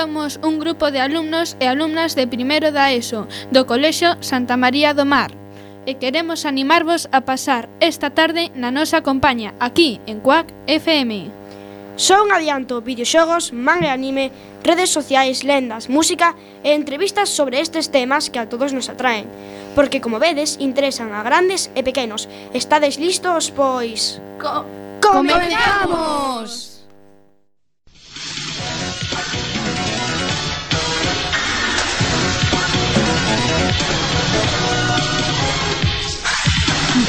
Somos un grupo de alumnos e alumnas de primeiro da ESO, do Colexio Santa María do Mar. E queremos animarvos a pasar esta tarde na nosa compañía, aquí en Cuac FM. Son adianto, videoxogos, manga e anime, redes sociais, lendas, música e entrevistas sobre estes temas que a todos nos atraen. Porque, como vedes, interesan a grandes e pequenos. Estades listos, pois... Co ¡Comenzamos!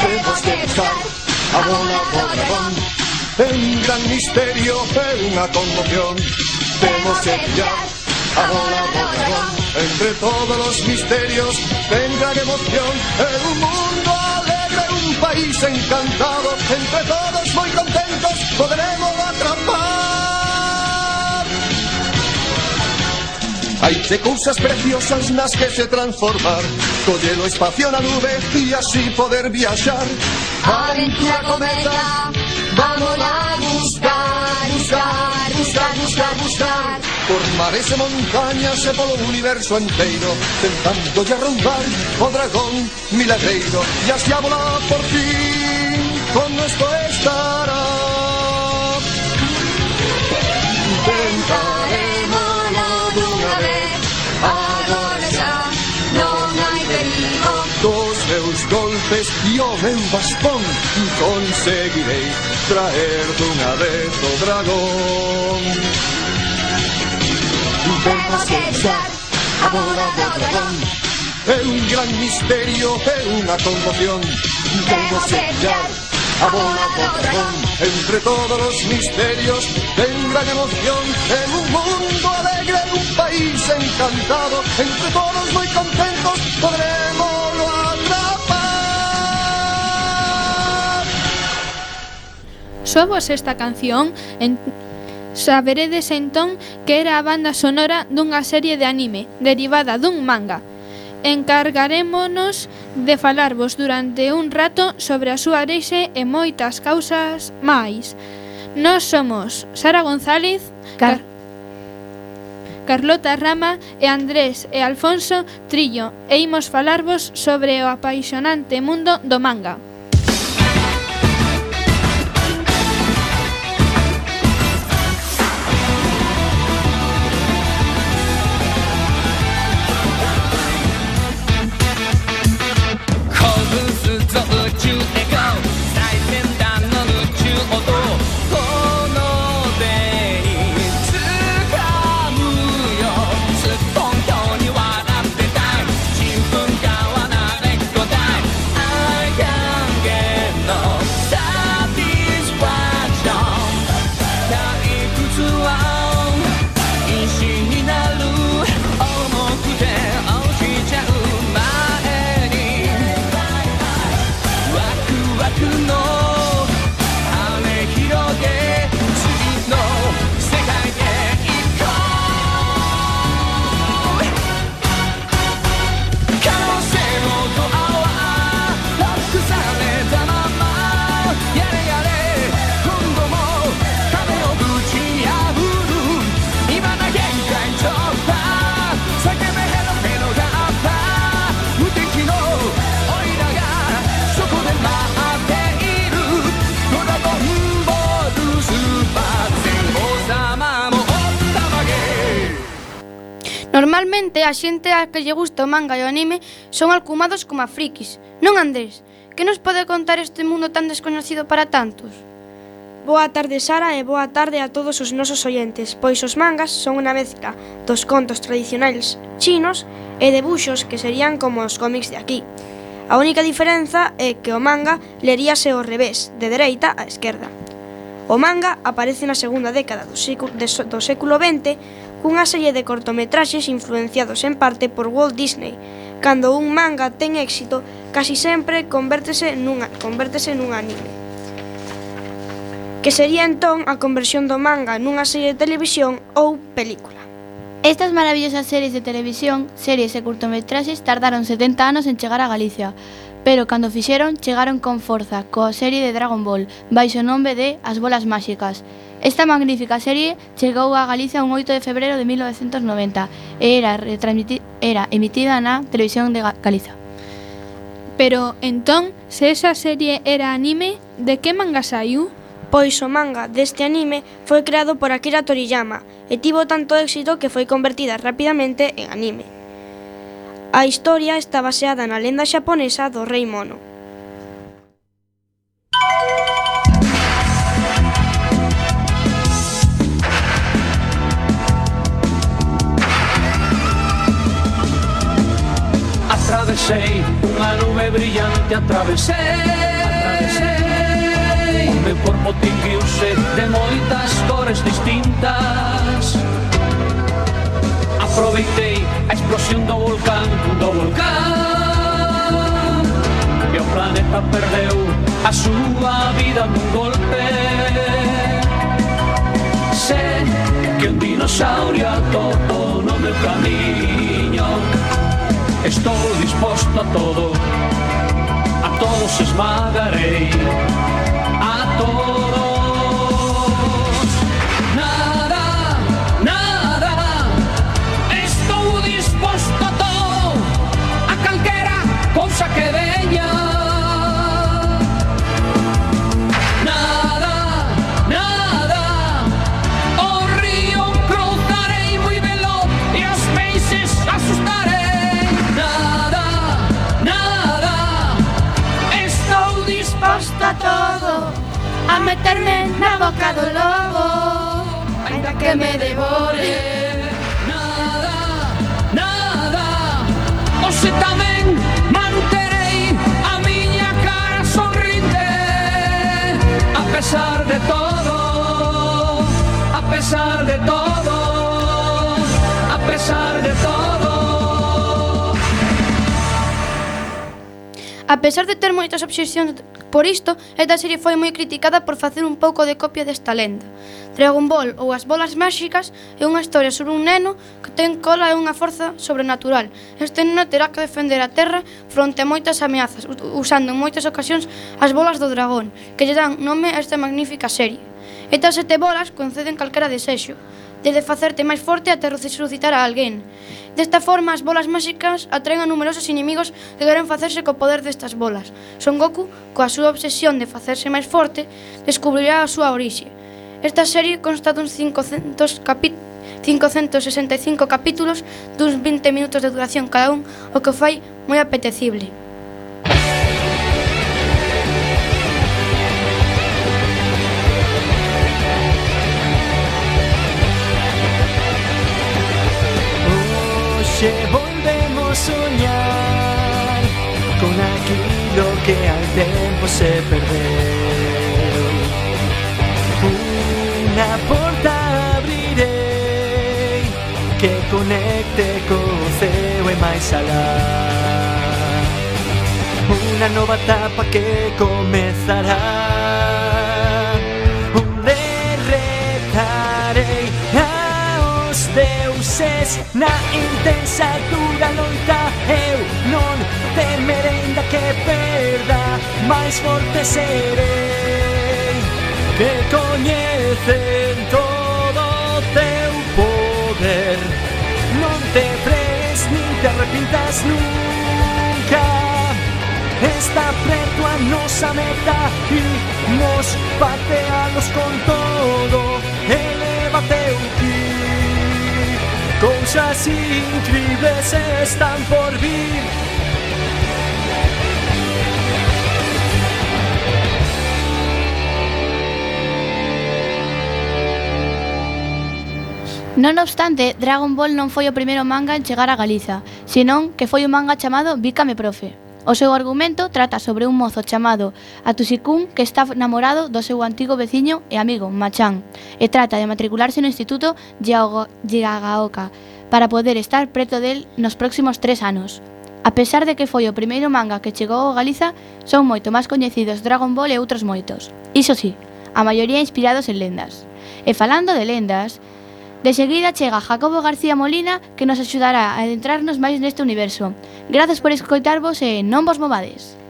Temos que echar a bola do dragón. Un gran misterio, é unha conmoción. Temos que pillar a bola do dragón. Entre todos os misterios ten gran emoción. É un mundo alegre, un país encantado. Entre todos moi contentos poderemos atrapar Hai de cousas preciosas nas que se transformar Colle o espacio na nube e así poder viaxar Aventura cometa, vamos a buscar, buscar, buscar, buscar, buscar. Por mares e montañas e polo universo enteiro Tentando de arrombar o dragón milagreiro E así a volar por fin con nuestro estará golpes lloven bastón, conseguiré traerte una vez, oh dragón. Vamos a a dragón, es un gran misterio, es una conmoción. Vamos a besar a dragón, entre todos los misterios de gran emoción, en un mundo alegre, en un país encantado, entre todos muy contentos podremos Só vos esta canción en... saberedes entón que era a banda sonora dunha serie de anime derivada dun manga. Encargarémonos de falarvos durante un rato sobre a súa orixe e moitas causas máis. Nós somos Sara González, Car Carlota Rama e Andrés e Alfonso Trillo e imos falarvos sobre o apaixonante mundo do manga. Normalmente a xente a que lle gusta o manga e o anime son alcumados como a frikis. Non Andrés, que nos pode contar este mundo tan descoñecido para tantos? Boa tarde Sara e boa tarde a todos os nosos oyentes, pois os mangas son unha mezcla dos contos tradicionais chinos e debuxos que serían como os cómics de aquí. A única diferenza é que o manga leríase ao revés, de dereita a esquerda. O manga aparece na segunda década do século XX cunha serie de cortometraxes influenciados en parte por Walt Disney. Cando un manga ten éxito, casi sempre convértese nunha, convértese nun anime que sería entón a conversión do manga nunha serie de televisión ou película. Estas maravillosas series de televisión, series e curtometraxes tardaron 70 anos en chegar a Galicia, pero cando fixeron chegaron con forza coa serie de Dragon Ball, baixo o nome de As Bolas Máxicas, Esta magnífica serie chegou a Galicia un 8 de febreiro de 1990 e era, era emitida na televisión de Galiza. Pero, entón, se esa serie era anime, de que manga saiu? Pois o manga deste anime foi creado por Akira Toriyama e tivo tanto éxito que foi convertida rapidamente en anime. A historia está baseada na lenda xaponesa do rei mono. atravesei Unha nube brillante atravesei, atravesei. O meu corpo tinguiuse de moitas cores distintas Aproveitei a explosión do volcán, do volcán E o planeta perdeu a súa vida nun golpe Sé que un dinosaurio atotou no meu camiño Estou disposto a todo, a todos esmagarei, a todos. todo a meterme na boca do lobo. Ainda que me devore. Nada, nada Oxe tamén manterei a miña cara sorrinte A pesar de todo A pesar de todo A pesar de todo. A pesar de ter moitas obsesións Por isto, esta serie foi moi criticada por facer un pouco de copia desta lenda. Dragon Ball ou as bolas máxicas é unha historia sobre un neno que ten cola e unha forza sobrenatural. Este neno terá que defender a Terra fronte a moitas ameazas, usando en moitas ocasións as bolas do dragón, que lle dan nome a esta magnífica serie. Estas sete bolas conceden calquera desexo, desde facerte máis forte até resucitar a alguén. Desta forma, as bolas máxicas atraen a numerosos inimigos que queren facerse co poder destas bolas. Son Goku, coa súa obsesión de facerse máis forte, descubrirá a súa orixe. Esta serie consta duns 500 capítulos 565 capítulos duns 20 minutos de duración cada un, o que o fai moi apetecible. lo que hai tempo se perdeu Unha porta abrirei Que conecte co ceo e máis alá Unha nova etapa que comezará Onde retarei aos deuses Na intensa dura loita eu non te merenda que perda máis forte serei que coñecen todo o teu poder. Non te frees nin te arrepintas nunca. Está preto a nosa meta e nos patealos con todo. Eleva o ti Cousas increíbles están por vir. Non obstante, Dragon Ball non foi o primeiro manga en chegar a Galiza, senón que foi un manga chamado Bícame Profe. O seu argumento trata sobre un mozo chamado Atusikun que está namorado do seu antigo veciño e amigo, Machan, e trata de matricularse no Instituto Yagaoka para poder estar preto del nos próximos tres anos. A pesar de que foi o primeiro manga que chegou a Galiza, son moito máis coñecidos Dragon Ball e outros moitos. Iso sí, a maioría inspirados en lendas. E falando de lendas, De seguida chega Jacobo García Molina que nos axudará a adentrarnos máis neste universo. Grazas por escoitarvos e non vos movades.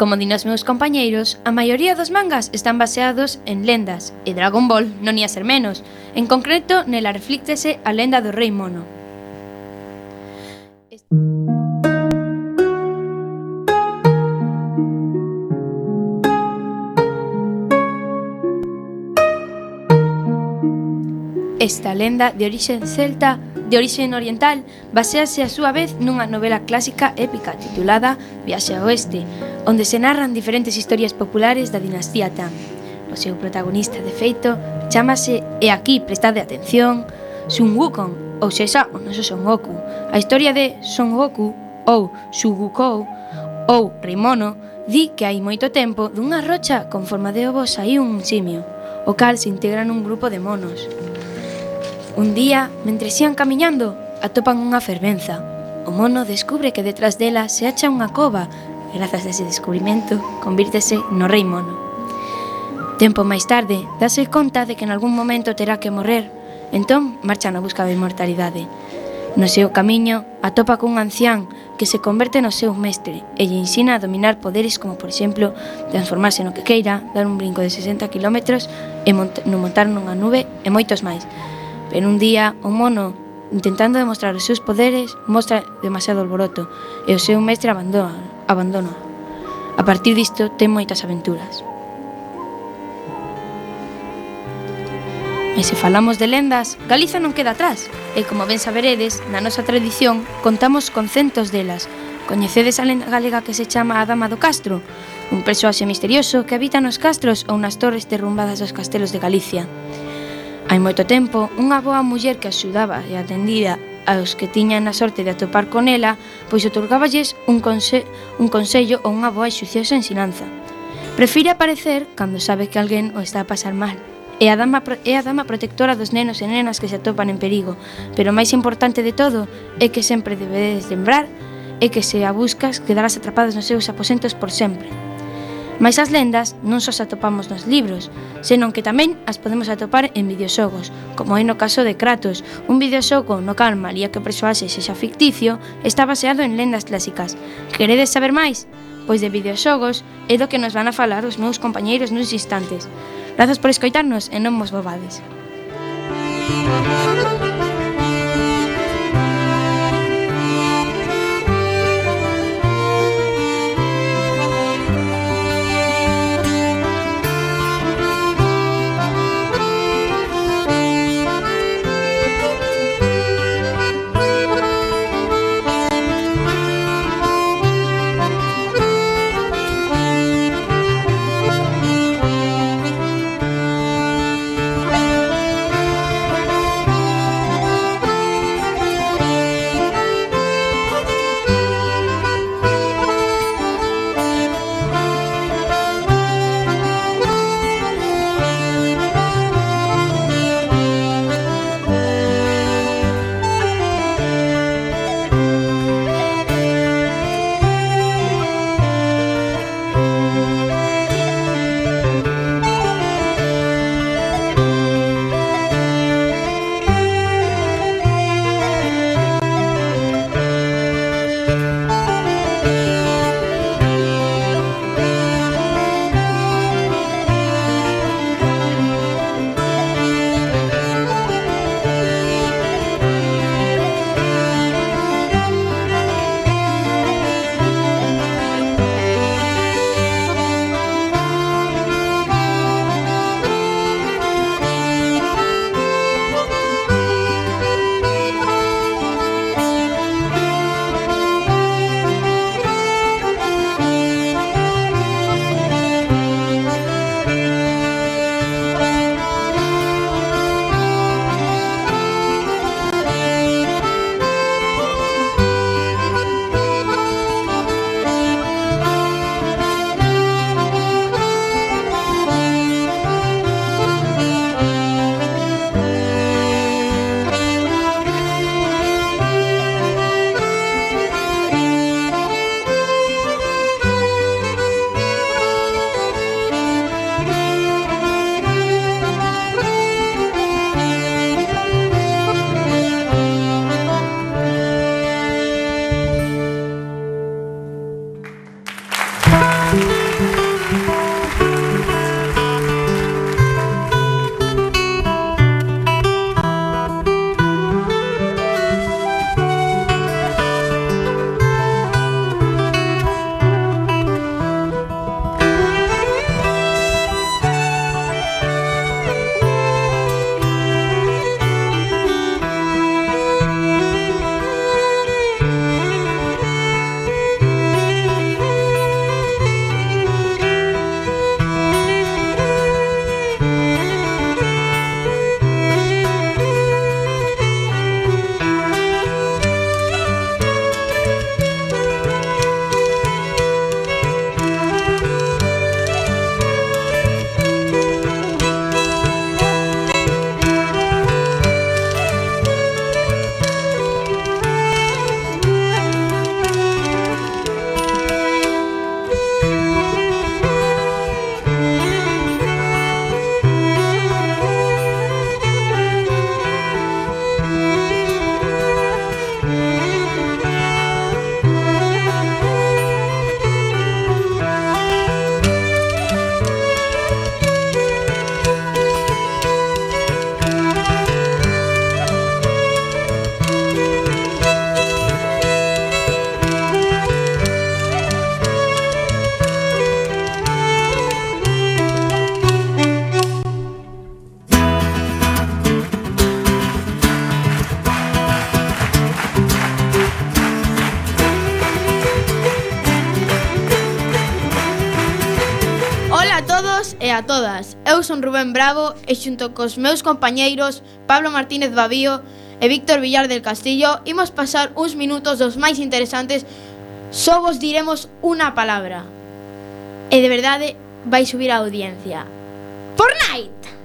Como din os meus compañeiros, a maioría dos mangas están baseados en lendas, e Dragon Ball non ia ser menos. En concreto, nela reflíctese a lenda do rei mono. Esta lenda de orixe celta de orixe oriental, baséase a súa vez nunha novela clásica épica titulada Viaxe ao Oeste, onde se narran diferentes historias populares da dinastía Tang. O seu protagonista, de feito, chamase, e aquí prestade atención, Sun Wukong, ou sexa, o noso Son Goku. A historia de Son Goku, ou Sugukou, ou Rimono, di que hai moito tempo dunha rocha con forma de ovo saíu un simio, o cal se integra nun grupo de monos. Un día, mentre ían camiñando, atopan unha fervenza. O mono descubre que detrás dela se acha unha cova e grazas a ese descubrimento convírtese no rei mono. Tempo máis tarde, dase conta de que en algún momento terá que morrer, entón marcha na busca da inmortalidade. No seu camiño, atopa cun ancián que se converte no seu mestre e lle ensina a dominar poderes como, por exemplo, transformarse no que queira, dar un brinco de 60 km e mont non montar nunha nube e moitos máis pero un día o mono, intentando demostrar os seus poderes, mostra demasiado alboroto e o seu mestre abandona, abandona. A partir disto ten moitas aventuras. E se falamos de lendas, Galiza non queda atrás. E como ben saberedes, na nosa tradición contamos con centos delas. Coñecedes a lenda galega que se chama a Dama do Castro, un persoaxe misterioso que habita nos castros ou nas torres derrumbadas dos castelos de Galicia. Hai moito tempo, unha boa muller que axudaba e atendía aos que tiñan a sorte de atopar con ela, pois otorgáballes un, conse un consello ou unha boa e xuciosa ensinanza. Prefire aparecer cando sabe que alguén o está a pasar mal. É a, dama, é a dama protectora dos nenos e nenas que se atopan en perigo, pero o máis importante de todo é que sempre debedes lembrar é que se a buscas quedarás atrapadas nos seus aposentos por sempre. Mais as lendas non só as atopamos nos libros, senón que tamén as podemos atopar en videoxogos, como é no caso de Kratos, un videoxogo no cal María que o persoaxe sexa ficticio, está baseado en lendas clásicas. Queredes saber máis? Pois de videoxogos é do que nos van a falar os meus compañeiros nos instantes. Grazas por escoitarnos e non vos bobades. Música todas. Eu son Rubén Bravo e xunto cos meus compañeiros Pablo Martínez Babío e Víctor Villar del Castillo imos pasar uns minutos dos máis interesantes só vos diremos unha palabra. E de verdade vai subir a audiencia. Fortnite!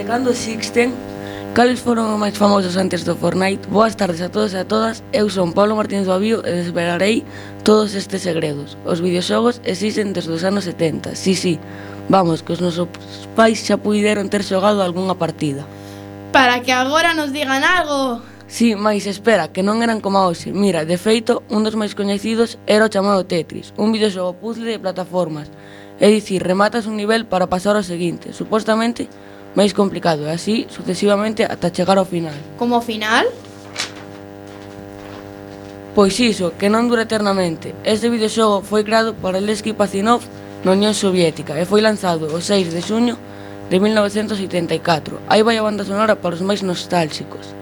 Desde cando existen? Cales foron os máis famosos antes do Fortnite? Boas tardes a todos e a todas. Eu son Pablo Martínez Babío e desvelarei todos estes segredos. Os videoxogos existen desde os anos 70. Sí, sí. Vamos, que os nosos pais xa puideron ter xogado algunha partida. Para que agora nos digan algo. Sí, mais espera, que non eran como hoxe. Mira, de feito, un dos máis coñecidos era o chamado Tetris, un videoxogo puzzle de plataformas. É dicir, rematas un nivel para pasar ao seguinte. Supostamente, máis complicado e así sucesivamente ata chegar ao final. Como final? Pois iso, que non dura eternamente. Este videoxogo foi creado por Alexei Pazinov na Unión Soviética e foi lanzado o 6 de xuño de 1974. Aí vai a banda sonora para os máis nostálxicos.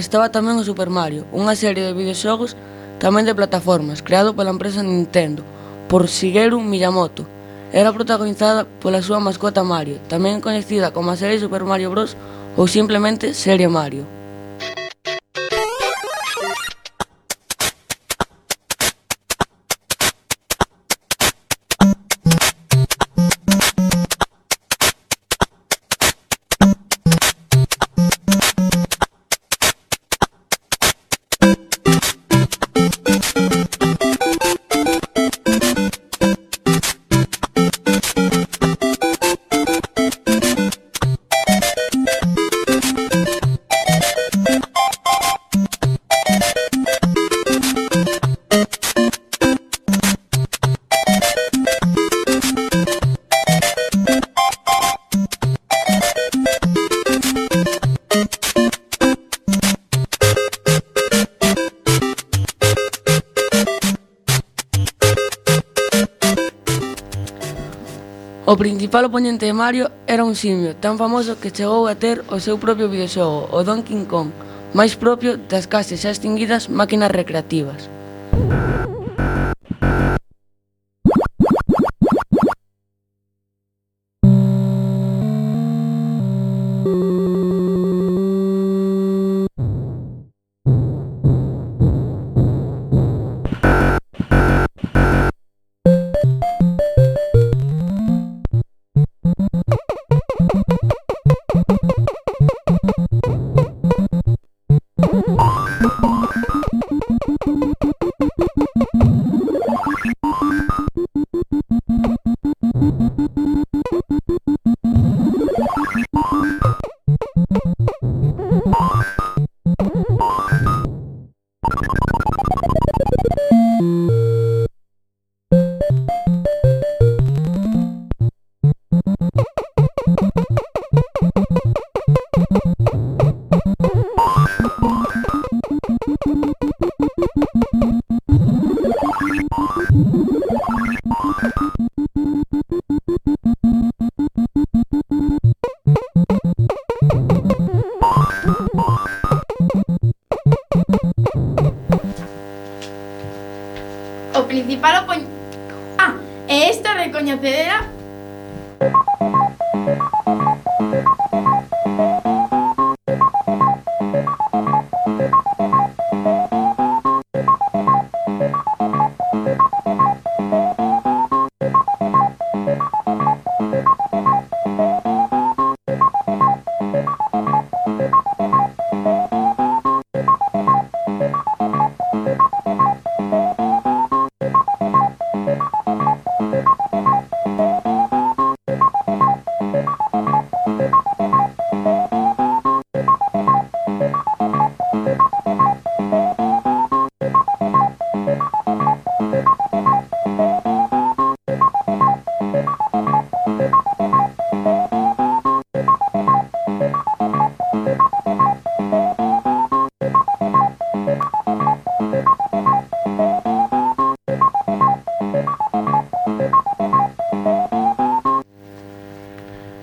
estaba tamén o Super Mario, unha serie de videoxogos tamén de plataformas, creado pola empresa Nintendo, por Shigeru Miyamoto. Era protagonizada pola súa mascota Mario, tamén coñecida como a serie Super Mario Bros. ou simplemente Serie Mario. O principal oponente de Mario era un simio tan famoso que chegou a ter o seu propio videoxogo, o Donkey Kong, máis propio das case xa extinguidas máquinas recreativas.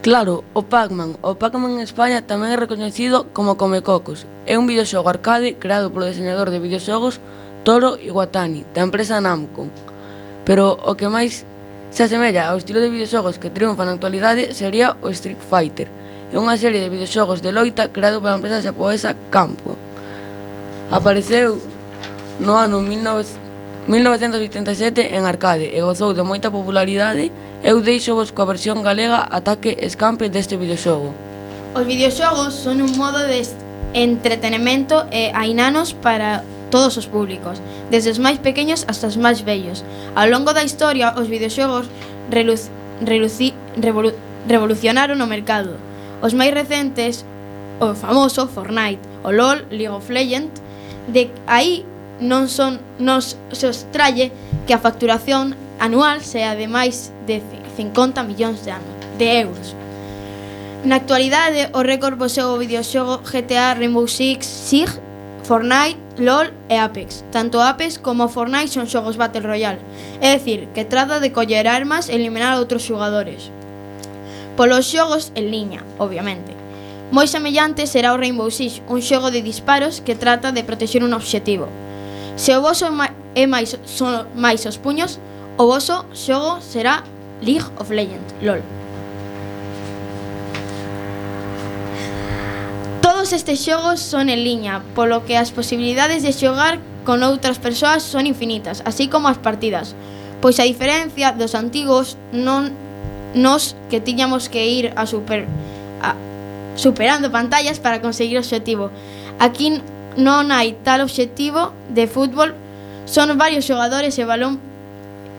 Claro, o Pac-Man. O Pac-Man en España tamén é recoñecido como Comecocos. É un videoxogo arcade creado polo diseñador de videoxogos Toro Iwatani, da empresa Namco. Pero o que máis se asemella ao estilo de videoxogos que triunfa na actualidade sería o Street Fighter. É unha serie de videoxogos de loita creado pola empresa xaponesa Campo. Apareceu no ano 19... 1987 en arcade e gozou de moita popularidade eu deixo-vos coa versión galega ataque escampe deste videoxogo. Os videoxogos son un modo de entretenimento e hai nanos para todos os públicos, desde os máis pequenos hasta os máis vellos. Ao longo da historia, os videoxogos reluz, reluci, revolu, revolucionaron o mercado. Os máis recentes, o famoso Fortnite, o LoL, League of Legends, de aí non son nos se os tralle que a facturación anual será de máis de 50 millóns de anos de euros. Na actualidade, o récord posee o videoxogo GTA Rainbow Six Siege, Fortnite, LoL e Apex. Tanto Apex como Fortnite son xogos Battle Royale, é dicir, que trata de coller armas e eliminar a outros xogadores. Polos xogos en liña, obviamente. Moi semellante será o Rainbow Six, un xogo de disparos que trata de protexer un obxectivo. Se o vosso é máis, son máis os puños, O voso xogo será League of Legends, LOL. Todos estes xogos son en liña, polo que as posibilidades de xogar con outras persoas son infinitas, así como as partidas, pois a diferencia dos antigos non nos que tiñamos que ir a super a, superando pantallas para conseguir o obxectivo. Aquí non hai tal obxectivo de fútbol, son varios xogadores e balón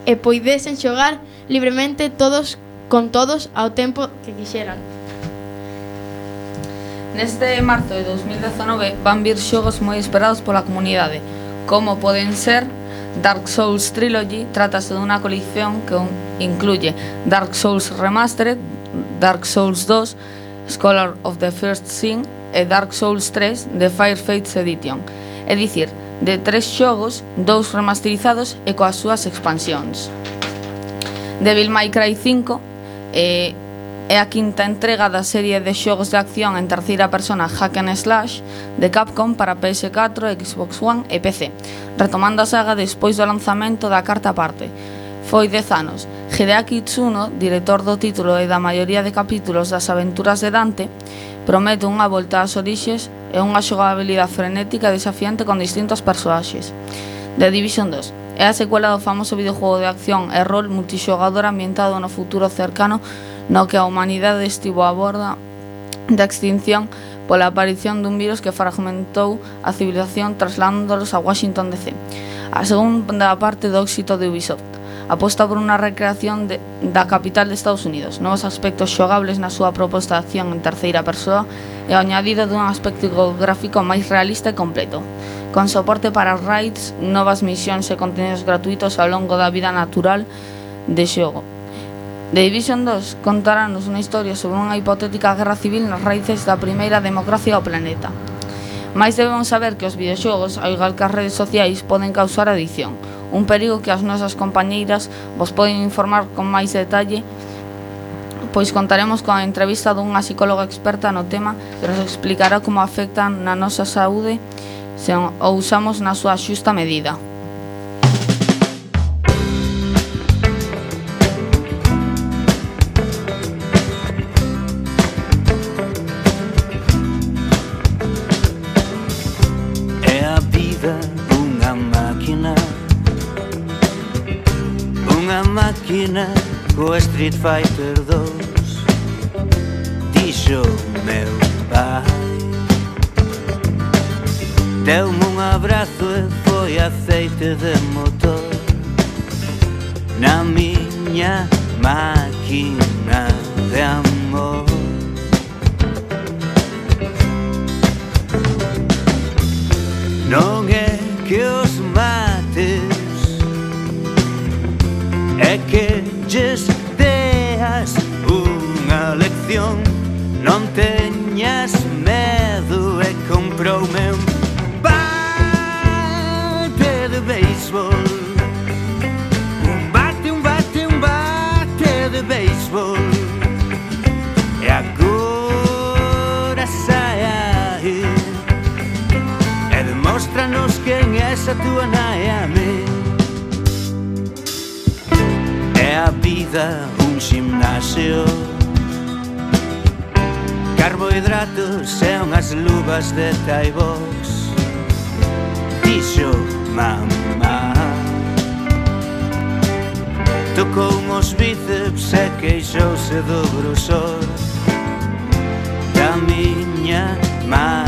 e poidesen xogar libremente todos con todos ao tempo que quixeran. Neste marzo de 2019 van vir xogos moi esperados pola comunidade, como poden ser Dark Souls Trilogy, trátase dunha colección que incluye Dark Souls Remastered, Dark Souls 2, Scholar of the First Sin e Dark Souls 3 de Fire Fates Edition. É dicir, de tres xogos, dous remasterizados e coas súas expansións. Devil May Cry 5 eh, é a quinta entrega da serie de xogos de acción en terceira persona Hack and Slash de Capcom para PS4, Xbox One e PC, retomando a saga despois do lanzamento da carta parte, Foi dez anos. Hideaki Tsuno, director do título e da maioría de capítulos das aventuras de Dante, promete unha volta ás orixes e unha xogabilidade frenética e desafiante con distintos personaxes. The Division 2 é a secuela do famoso videojuego de acción e rol multixogador ambientado no futuro cercano no que a humanidade estivo a borda da extinción pola aparición dun virus que fragmentou a civilización traslándolos a Washington DC. A segunda parte do éxito de Ubisoft aposta por unha recreación de, da capital de Estados Unidos, novos aspectos xogables na súa proposta de acción en terceira persoa e o añadido dun aspecto gráfico máis realista e completo, con soporte para raids, novas misións e contenidos gratuitos ao longo da vida natural de xogo. The Division 2 contarános unha historia sobre unha hipotética guerra civil nas raíces da primeira democracia ao planeta. Mais debemos saber que os videoxogos, ao igual que as redes sociais, poden causar adicción, un perigo que as nosas compañeiras vos poden informar con máis detalle pois contaremos coa entrevista dunha psicóloga experta no tema que nos explicará como afectan na nosa saúde se o usamos na súa xusta medida. esquina co Street Fighter 2 Dixo meu pai. Deu-me un abrazo e foi aceite de motor. Na miña máquina de amor. Non é que os lles deas unha lección. Non teñas medo e comproume un bate de béisbol. Un bate, un bate, un bate de béisbol. E agora sai aí E demostranos quen é esa tua nai vida un gimnasio Carbohidratos e unhas luvas de taibox Dixo mamá. Tocou os bíceps e queixouse do grosor. Da miña mãe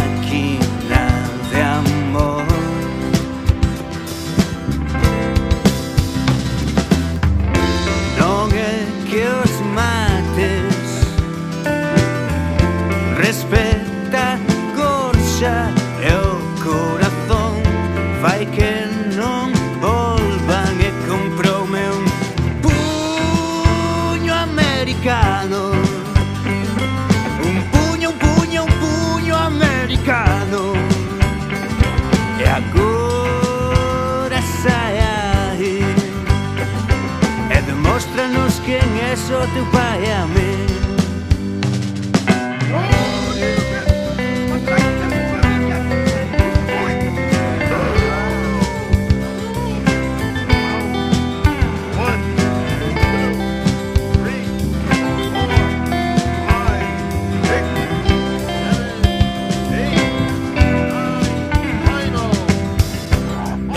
eso tu payame.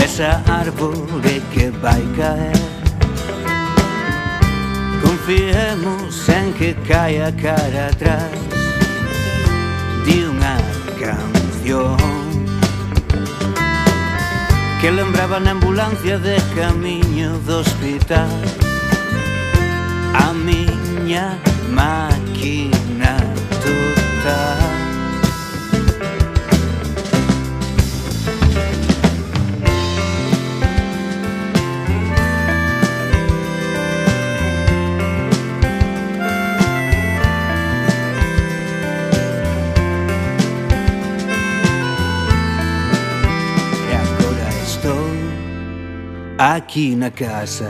ese árbol de que va a caer. confiemos en que caia cara atrás de unha canción que lembraba na ambulancia de camiño do hospital. A miña máquina total. Aquí na casa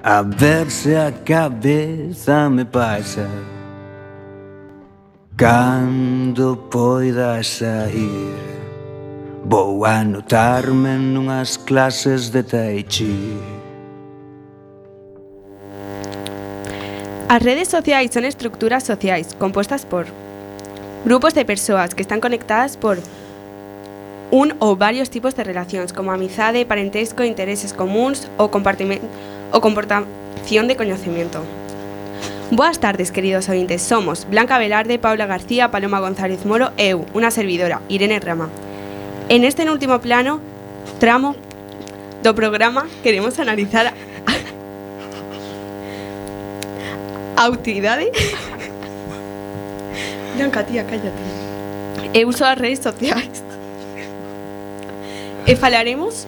A ver se a cabeza me pasa. Cando poida sair Vou anotarme nunhas clases de Tai Chi. As redes sociais son estructuras sociais compostas por grupos de persoas que están conectadas por un ou varios tipos de relacións como amizade, parentesco, intereses comuns ou, compartimen- ou comportación de coñecemento. Boas tardes, queridos ointes. Somos Blanca Velarde, Paula García, Paloma González Moro e eu, unha servidora, Irene Rama. En este último plano, tramo do programa, queremos analizar a utilidade Blanca, tía, cállate E uso das redes sociais e falaremos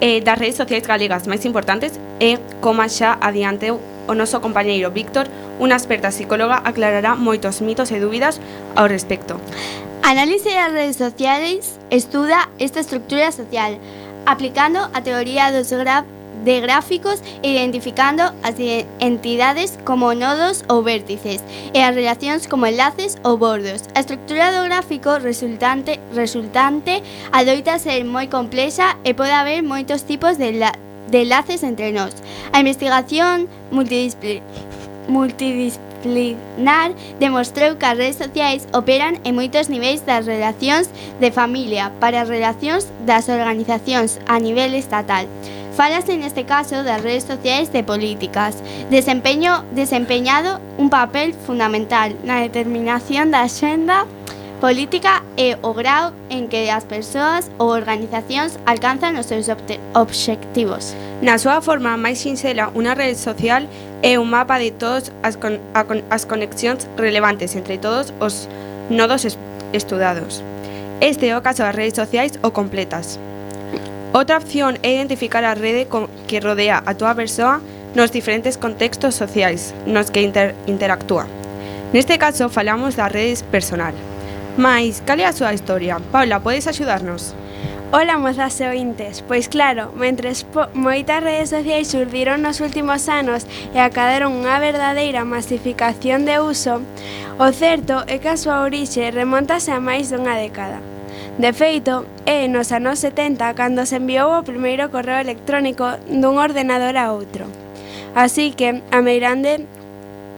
eh, das redes sociais galegas máis importantes e, como xa adianteu o noso compañeiro Víctor, unha experta psicóloga aclarará moitos mitos e dúbidas ao respecto. Análise das redes sociais estuda esta estructura social, aplicando a teoría dos graf de gráficos identificando as entidades como nodos ou vértices e as relacións como enlaces ou bordos. A estructura do gráfico resultante resultante adoita ser moi complexa e pode haber moitos tipos de, enla de enlaces entre nós. A investigación multidisciplinar multidisciplinar demostrou que as redes sociais operan en moitos niveis das relacións de familia para as relacións das organizacións a nivel estatal. Falase neste caso das redes sociais de políticas, desempeño desempeñado un papel fundamental na determinación da xenda política é o grau en que as persoas ou organizacións alcanzan os seus obxectivos. Na súa forma máis sinxela, unha rede social é un mapa de todas as, con con as conexións relevantes entre todos os nodos es estudados. Este é o caso das redes sociais ou completas. Outra opción é identificar a rede que rodea a túa persoa nos diferentes contextos sociais nos que inter interactúa. Neste caso, falamos da redes personal. Mais, cal é a súa historia? Paula, podes axudarnos? Ola, mozas e ointes. Pois claro, mentres moitas redes sociais surdiron nos últimos anos e acaderon unha verdadeira masificación de uso, o certo é que a súa orixe remontase a máis dunha década. De feito, é nos anos 70 cando se enviou o primeiro correo electrónico dun ordenador a outro. Así que, a meirande,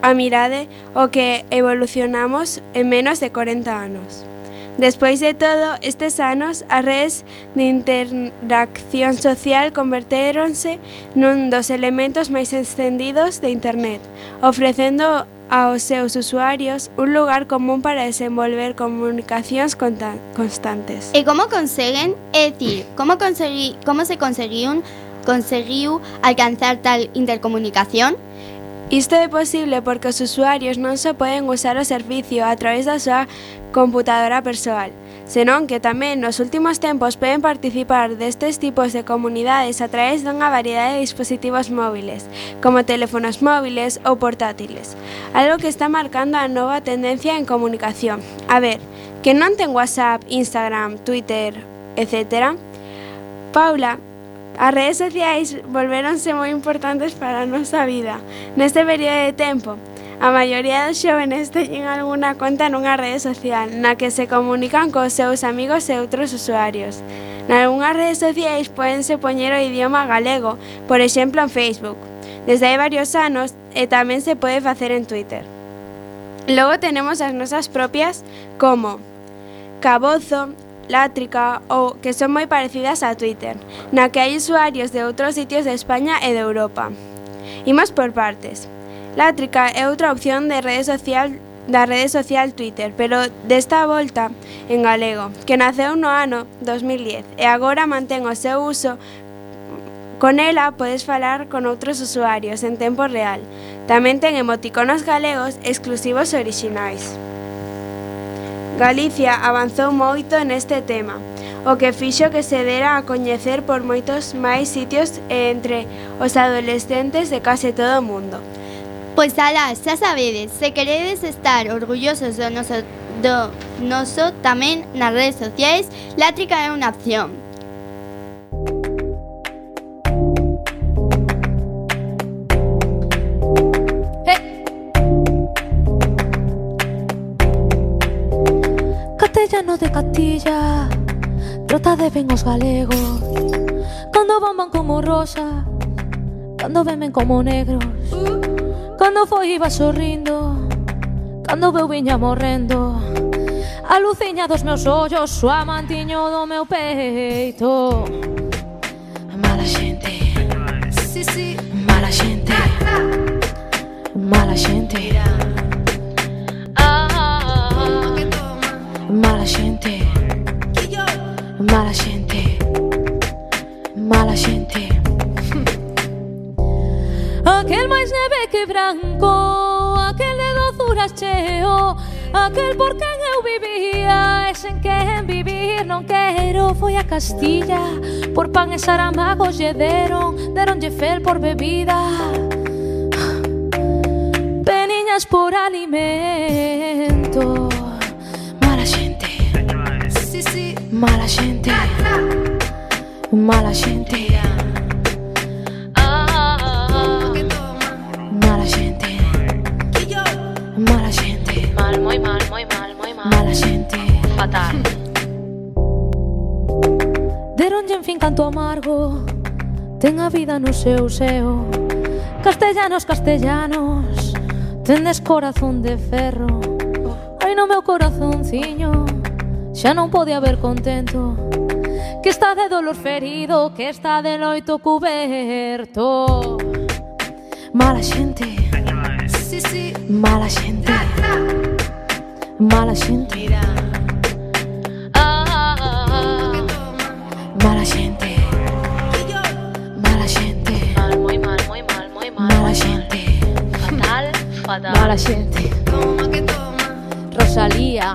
a mirade o que evolucionamos en menos de 40 anos. Despois de todo, estes anos, as redes de interacción social convertéronse nun dos elementos máis extendidos de Internet, ofrecendo aos seus usuarios un lugar común para desenvolver comunicacións constantes. E como conseguen? É dicir, como, consegui, se conseguiu, conseguiu alcanzar tal intercomunicación? Isto é posible porque os usuarios non só poden usar o servicio a través da súa computadora persoal, senón que tamén nos últimos tempos poden participar destes tipos de comunidades a través dunha variedade de dispositivos móviles, como teléfonos móviles ou portátiles, algo que está marcando a nova tendencia en comunicación. A ver, que non ten WhatsApp, Instagram, Twitter, etc. Paula As redes sociais volveronse moi importantes para a nosa vida. Neste período de tempo, a maioría dos xóvenes teñen algunha conta nunha rede social na que se comunican cos seus amigos e outros usuarios. Nalgúnas redes sociais podense poñer o idioma galego, por exemplo en Facebook. Desde hai varios anos e eh, tamén se pode facer en Twitter. Logo tenemos as nosas propias como Cabozo, Látrica ou que son moi parecidas a Twitter, na que hai usuarios de outros sitios de España e de Europa. Imos por partes. Látrica é outra opción de rede social da rede social Twitter, pero desta volta en galego, que naceu no ano 2010 e agora mantén o seu uso Con ela podes falar con outros usuarios en tempo real. Tamén ten emoticonos galegos exclusivos orixinais. Galicia avanzou moito neste tema, o que fixo que se dera a coñecer por moitos máis sitios e entre os adolescentes de case todo o mundo. Pois alá, xa sabedes, se queredes estar orgullosos do noso, do noso tamén nas redes sociais, Látrica é unha opción. goberno de Castilla Trota de ven os galegos. Cando bomban como rosa Cando vemen como negros. Cando foi iba sorrindo Cando veu viña morrendo. A luciña dos meus ollos O amantiño do meu peito. Mala xente. Mala xente. Mala xente. Mala gente, mala xente Aquel máis neve que branco Aquel de dozuras cheo Aquel por quen eu vivía E sen quen vivir non quero. Foi a Castilla Por pan e saramago lle deron Deronlle fel por bebida. Peniñas por alimento. Mala xente Mala xente Mala xente Mala xente Mal, moi mal, moi mal, moi mal. Mala xente Fatal. Deronlle en fin canto amargo. Ten a vida no seu seo. Castellanos, castellanos. Tendes corazón de ferro. Ai no meu corazonciño. Ya no pode haver contento. Que está de dolor ferido, que está de loito coberto. Mala gente, sí, sí. mala gente, ah, ah, ah, mala gente. Mala gente, mala gente, mala gente, mala gente. Rosalía.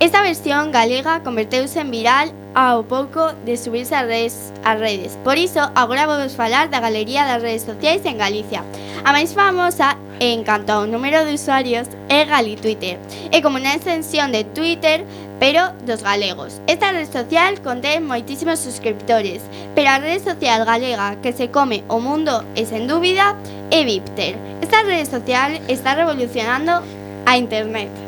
Esta versión galega converteuse en viral ao pouco de subirse ás redes, ás redes. Por iso, agora vamos falar da galería das redes sociais en Galicia. A máis famosa, en canto ao número de usuarios, é Gali Twitter. É como unha extensión de Twitter, pero dos galegos. Esta rede social contén moitísimos suscriptores, pero a rede social galega que se come o mundo é, sen dúbida, é Vipter. Esta rede social está revolucionando a internet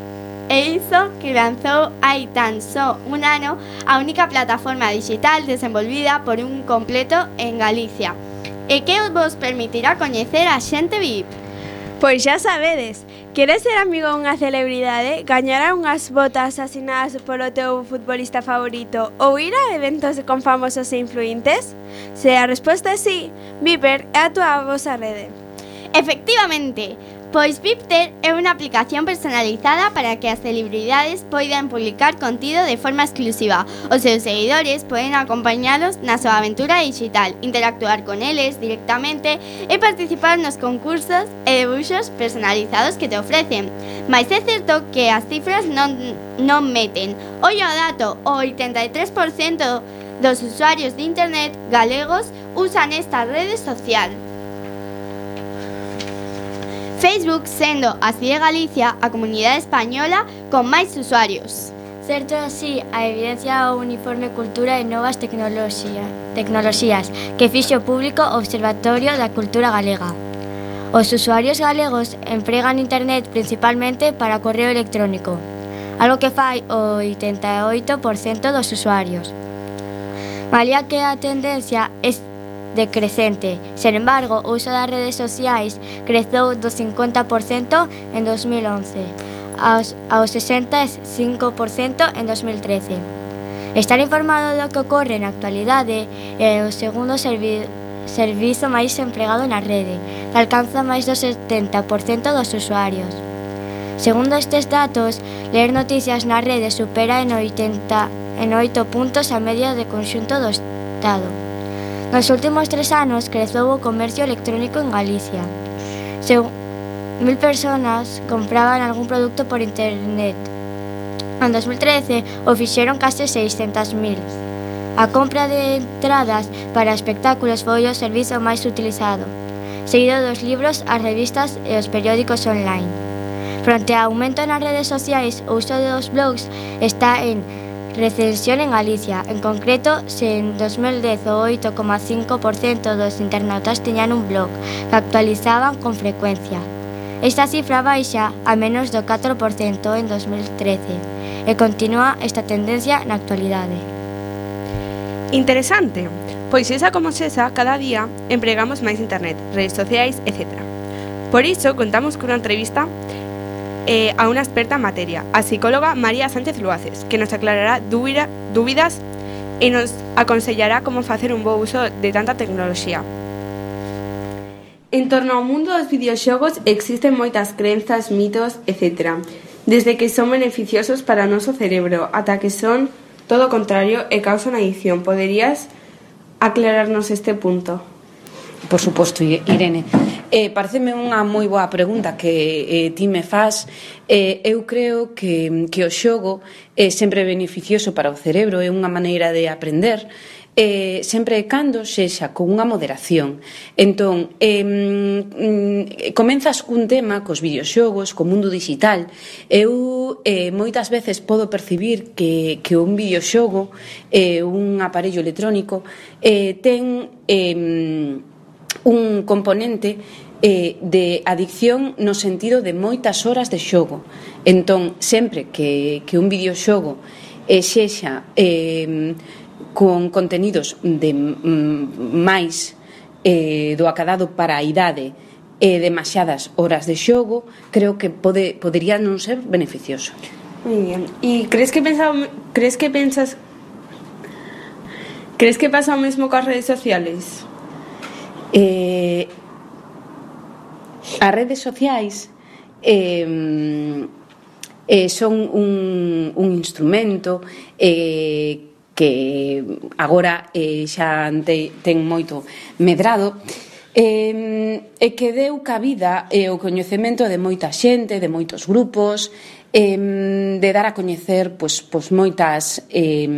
e iso que lanzou hai tan só un ano a única plataforma digital desenvolvida por un completo en Galicia e que vos permitirá coñecer a xente VIP. Pois xa sabedes, queres ser amigo dunha celebridade, gañar unhas botas asinadas polo teu futbolista favorito ou ir a eventos con famosos e influentes? Se a resposta é sí, Viper é a tua vosa rede. Efectivamente, Pois Vipter é unha aplicación personalizada para que as celebridades poidan publicar contido de forma exclusiva. Os seus seguidores poden acompañalos na súa aventura digital, interactuar con eles directamente e participar nos concursos e debuxos personalizados que te ofrecen. Mais é certo que as cifras non, non meten. Ollo ao dato, o 83% dos usuarios de internet galegos usan esta rede social. Facebook sendo a Cidade Galicia a comunidade española con máis usuarios. Certo así, a evidencia o Uniforme Cultura e Novas Tecnoloxía, Tecnoloxías que fixo público o Observatorio da Cultura Galega. Os usuarios galegos empregan Internet principalmente para correo electrónico, algo que fai o 88% dos usuarios. Malia que a tendencia é decrecente. Sen embargo, o uso das redes sociais creceu do 50% en 2011 aos, aos 65% en 2013. Estar informado do que ocorre na actualidade é o segundo servi servizo máis empregado na rede, que alcanza máis do 70% dos usuarios. Segundo estes datos, ler noticias na rede supera en 80 en 8 puntos a media de conxunto do Estado. Nos últimos tres anos creceu o comercio electrónico en Galicia. Segu mil personas compraban algún produto por internet. En 2013 o fixeron case 600.000. A compra de entradas para espectáculos foi o servizo máis utilizado, seguido dos libros, as revistas e os periódicos online. Fronte ao aumento nas redes sociais, o uso dos blogs está en recensión en Galicia. En concreto, se en 2010 o 8,5% dos internautas tiñan un blog que actualizaban con frecuencia. Esta cifra baixa a menos do 4% en 2013 e continúa esta tendencia na actualidade. Interesante, pois esa como cesa cada día empregamos máis internet, redes sociais, etc. Por iso contamos cunha entrevista eh, a una experta en materia, a psicóloga María Sánchez Luaces, que nos aclarará dúbida, dúbidas e nos aconsellará como facer un bo uso de tanta tecnoloxía. En torno ao mundo dos videoxogos existen moitas crenzas, mitos, etc. Desde que son beneficiosos para o noso cerebro ata que son todo o contrario e causan adicción. Poderías aclararnos este punto? Por suposto, Irene. Eh, pareceme unha moi boa pregunta que eh, ti me faz. Eh, eu creo que, que o xogo é sempre beneficioso para o cerebro, é unha maneira de aprender, eh, sempre e cando sexa con unha moderación. Entón, eh, mm, comenzas cun tema cos videoxogos, co mundo digital. Eu eh, moitas veces podo percibir que, que un videoxogo, eh, un aparello electrónico, eh, ten... Eh, un componente eh, de adicción no sentido de moitas horas de xogo. Entón, sempre que, que un videoxogo eh, xexa eh, con contenidos de mm, máis eh, do acadado para a idade e eh, demasiadas horas de xogo, creo que pode, podería non ser beneficioso. Muy bien. E crees que pensa, crees que pensas Crees que pasa o mesmo coas redes sociales? Eh, as redes sociais eh, eh, son un, un instrumento eh, que agora eh, xa te, ten moito medrado eh, e que deu cabida e eh, o coñecemento de moita xente, de moitos grupos, eh, de dar a coñecer pois, pois moitas eh,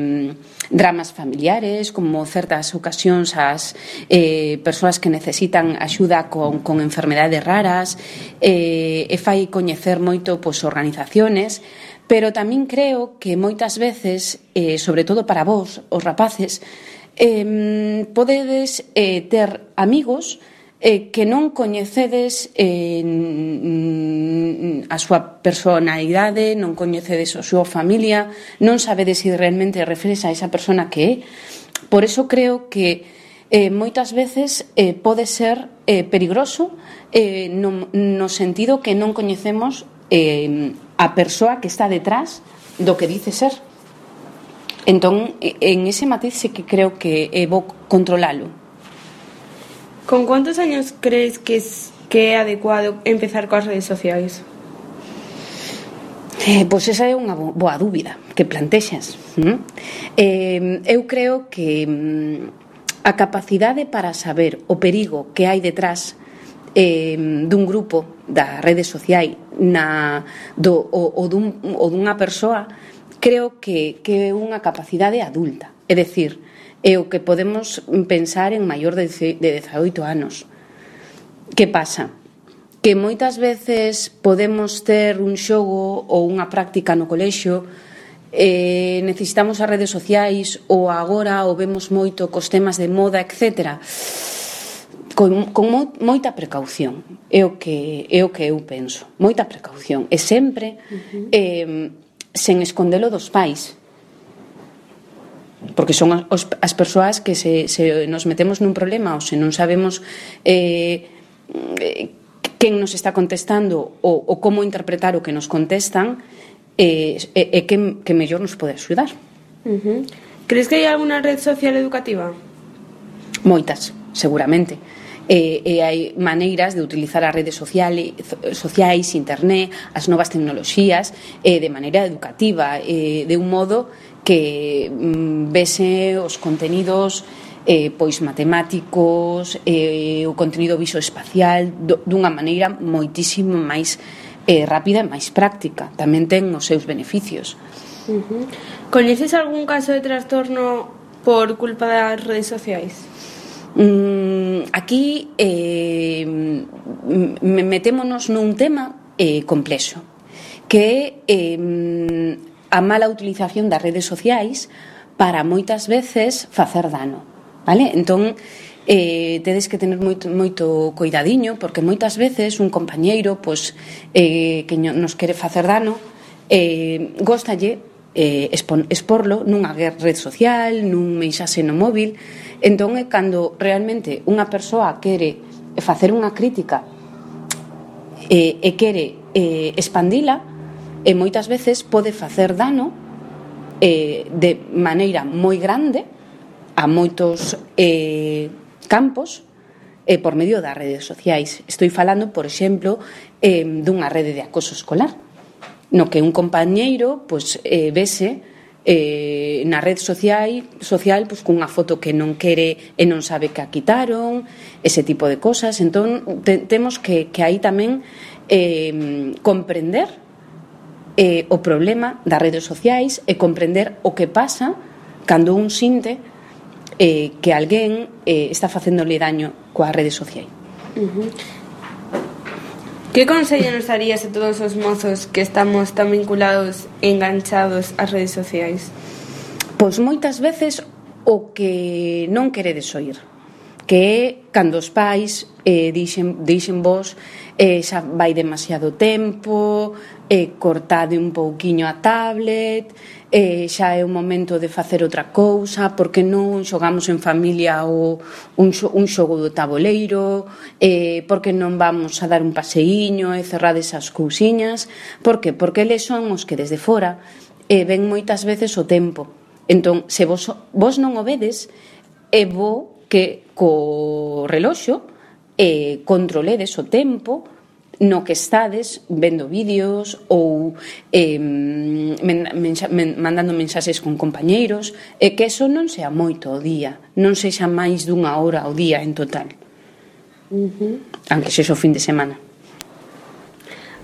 dramas familiares, como certas ocasións as eh, persoas que necesitan axuda con, con enfermedades raras, eh, e fai coñecer moito pois, organizaciones, pero tamén creo que moitas veces, eh, sobre todo para vós, os rapaces, eh, podedes eh, ter amigos que eh, que non coñecedes eh, a súa personalidade, non coñecedes a súa familia, non sabedes se si realmente refres a esa persona que é. Por eso creo que eh, moitas veces eh, pode ser eh, perigroso eh, no, no sentido que non coñecemos eh, a persoa que está detrás do que dice ser. Entón, en ese matiz sí que creo que é eh, vou controlalo Con cuántos años crees que es, que é adecuado empezar coas redes sociais? Eh, pois esa é unha boa dúbida que plantexas. Mm? Eh, eu creo que mm, a capacidade para saber o perigo que hai detrás eh, dun grupo da redes sociais na, do, o, o, dun, o dunha persoa creo que, que é unha capacidade adulta. É decir, e o que podemos pensar en maior de 18 anos. Que pasa? Que moitas veces podemos ter un xogo ou unha práctica no colexio eh, necesitamos as redes sociais ou agora o vemos moito cos temas de moda, etc. Con, con mo, moita precaución é o que é o que eu penso moita precaución e sempre uh -huh. eh, sen escondelo dos pais porque son as, as persoas que se, se nos metemos nun problema ou se non sabemos eh, eh, quen nos está contestando ou, ou como interpretar o que nos contestan eh, e, e que, que mellor nos pode axudar. Uh -huh. Crees que hai alguna red social educativa? Moitas, seguramente. E, e hai maneiras de utilizar as redes sociales, sociais, internet, as novas tecnoloxías, eh, de maneira educativa, eh, de un modo que mm, vese os contenidos eh, pois matemáticos, eh, o contenido visoespacial do, dunha maneira moitísimo máis eh, rápida e máis práctica. Tamén ten os seus beneficios. Uh -huh. Coñeces algún caso de trastorno por culpa das redes sociais? Mm, aquí eh, metémonos nun tema eh, complexo que é eh, a mala utilización das redes sociais para moitas veces facer dano, vale? Entón, eh, tedes que tener moito, moito cuidadiño porque moitas veces un compañeiro pois, eh, que nos quere facer dano eh, gostalle eh, expon, exporlo nunha red social, nun mensaxe no móvil entón é cando realmente unha persoa quere facer unha crítica eh, e quere eh, expandila e moitas veces pode facer dano eh, de maneira moi grande a moitos eh, campos eh, por medio das redes sociais. Estou falando, por exemplo, eh, dunha rede de acoso escolar, no que un compañeiro pois, eh, vese eh, na red social, social pois, cunha foto que non quere e non sabe que a quitaron, ese tipo de cosas. Entón, te, temos que, que aí tamén eh, comprender eh, o problema das redes sociais e comprender o que pasa cando un sinte eh, que alguén eh, está facéndole daño coa redes sociais. Uh -huh. Que consello nos darías a todos os mozos que estamos tan vinculados e enganchados ás redes sociais? Pois moitas veces o que non queredes oír que é cando os pais eh, dixen, dixen vos eh, xa vai demasiado tempo, eh, cortade un pouquiño a tablet, eh, xa é o momento de facer outra cousa, porque non xogamos en familia o, un, xo, un xogo do taboleiro, eh, porque non vamos a dar un paseíño e cerrades as cousiñas, porque? Porque eles son os que desde fora eh, ven moitas veces o tempo. Entón, se vos, vos non o vedes, é bo que co reloxo e controledes o tempo no que estades vendo vídeos ou eh, men, menxa, men, mandando mensaxes con compañeiros e que eso non sea moito o día non sexa máis dunha hora ao día en total uh -huh. aunque sexa o fin de semana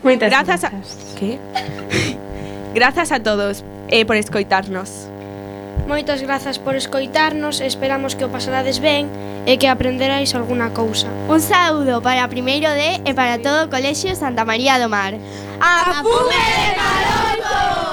Moitas grazas, grazas. A... Que? grazas a todos eh, por escoitarnos Moitas grazas por escoitarnos, esperamos que o pasarades ben e que aprenderais algunha cousa. Un saúdo para primeiro de e para todo o Colexio Santa María do Mar. ¡A fume de Maroto!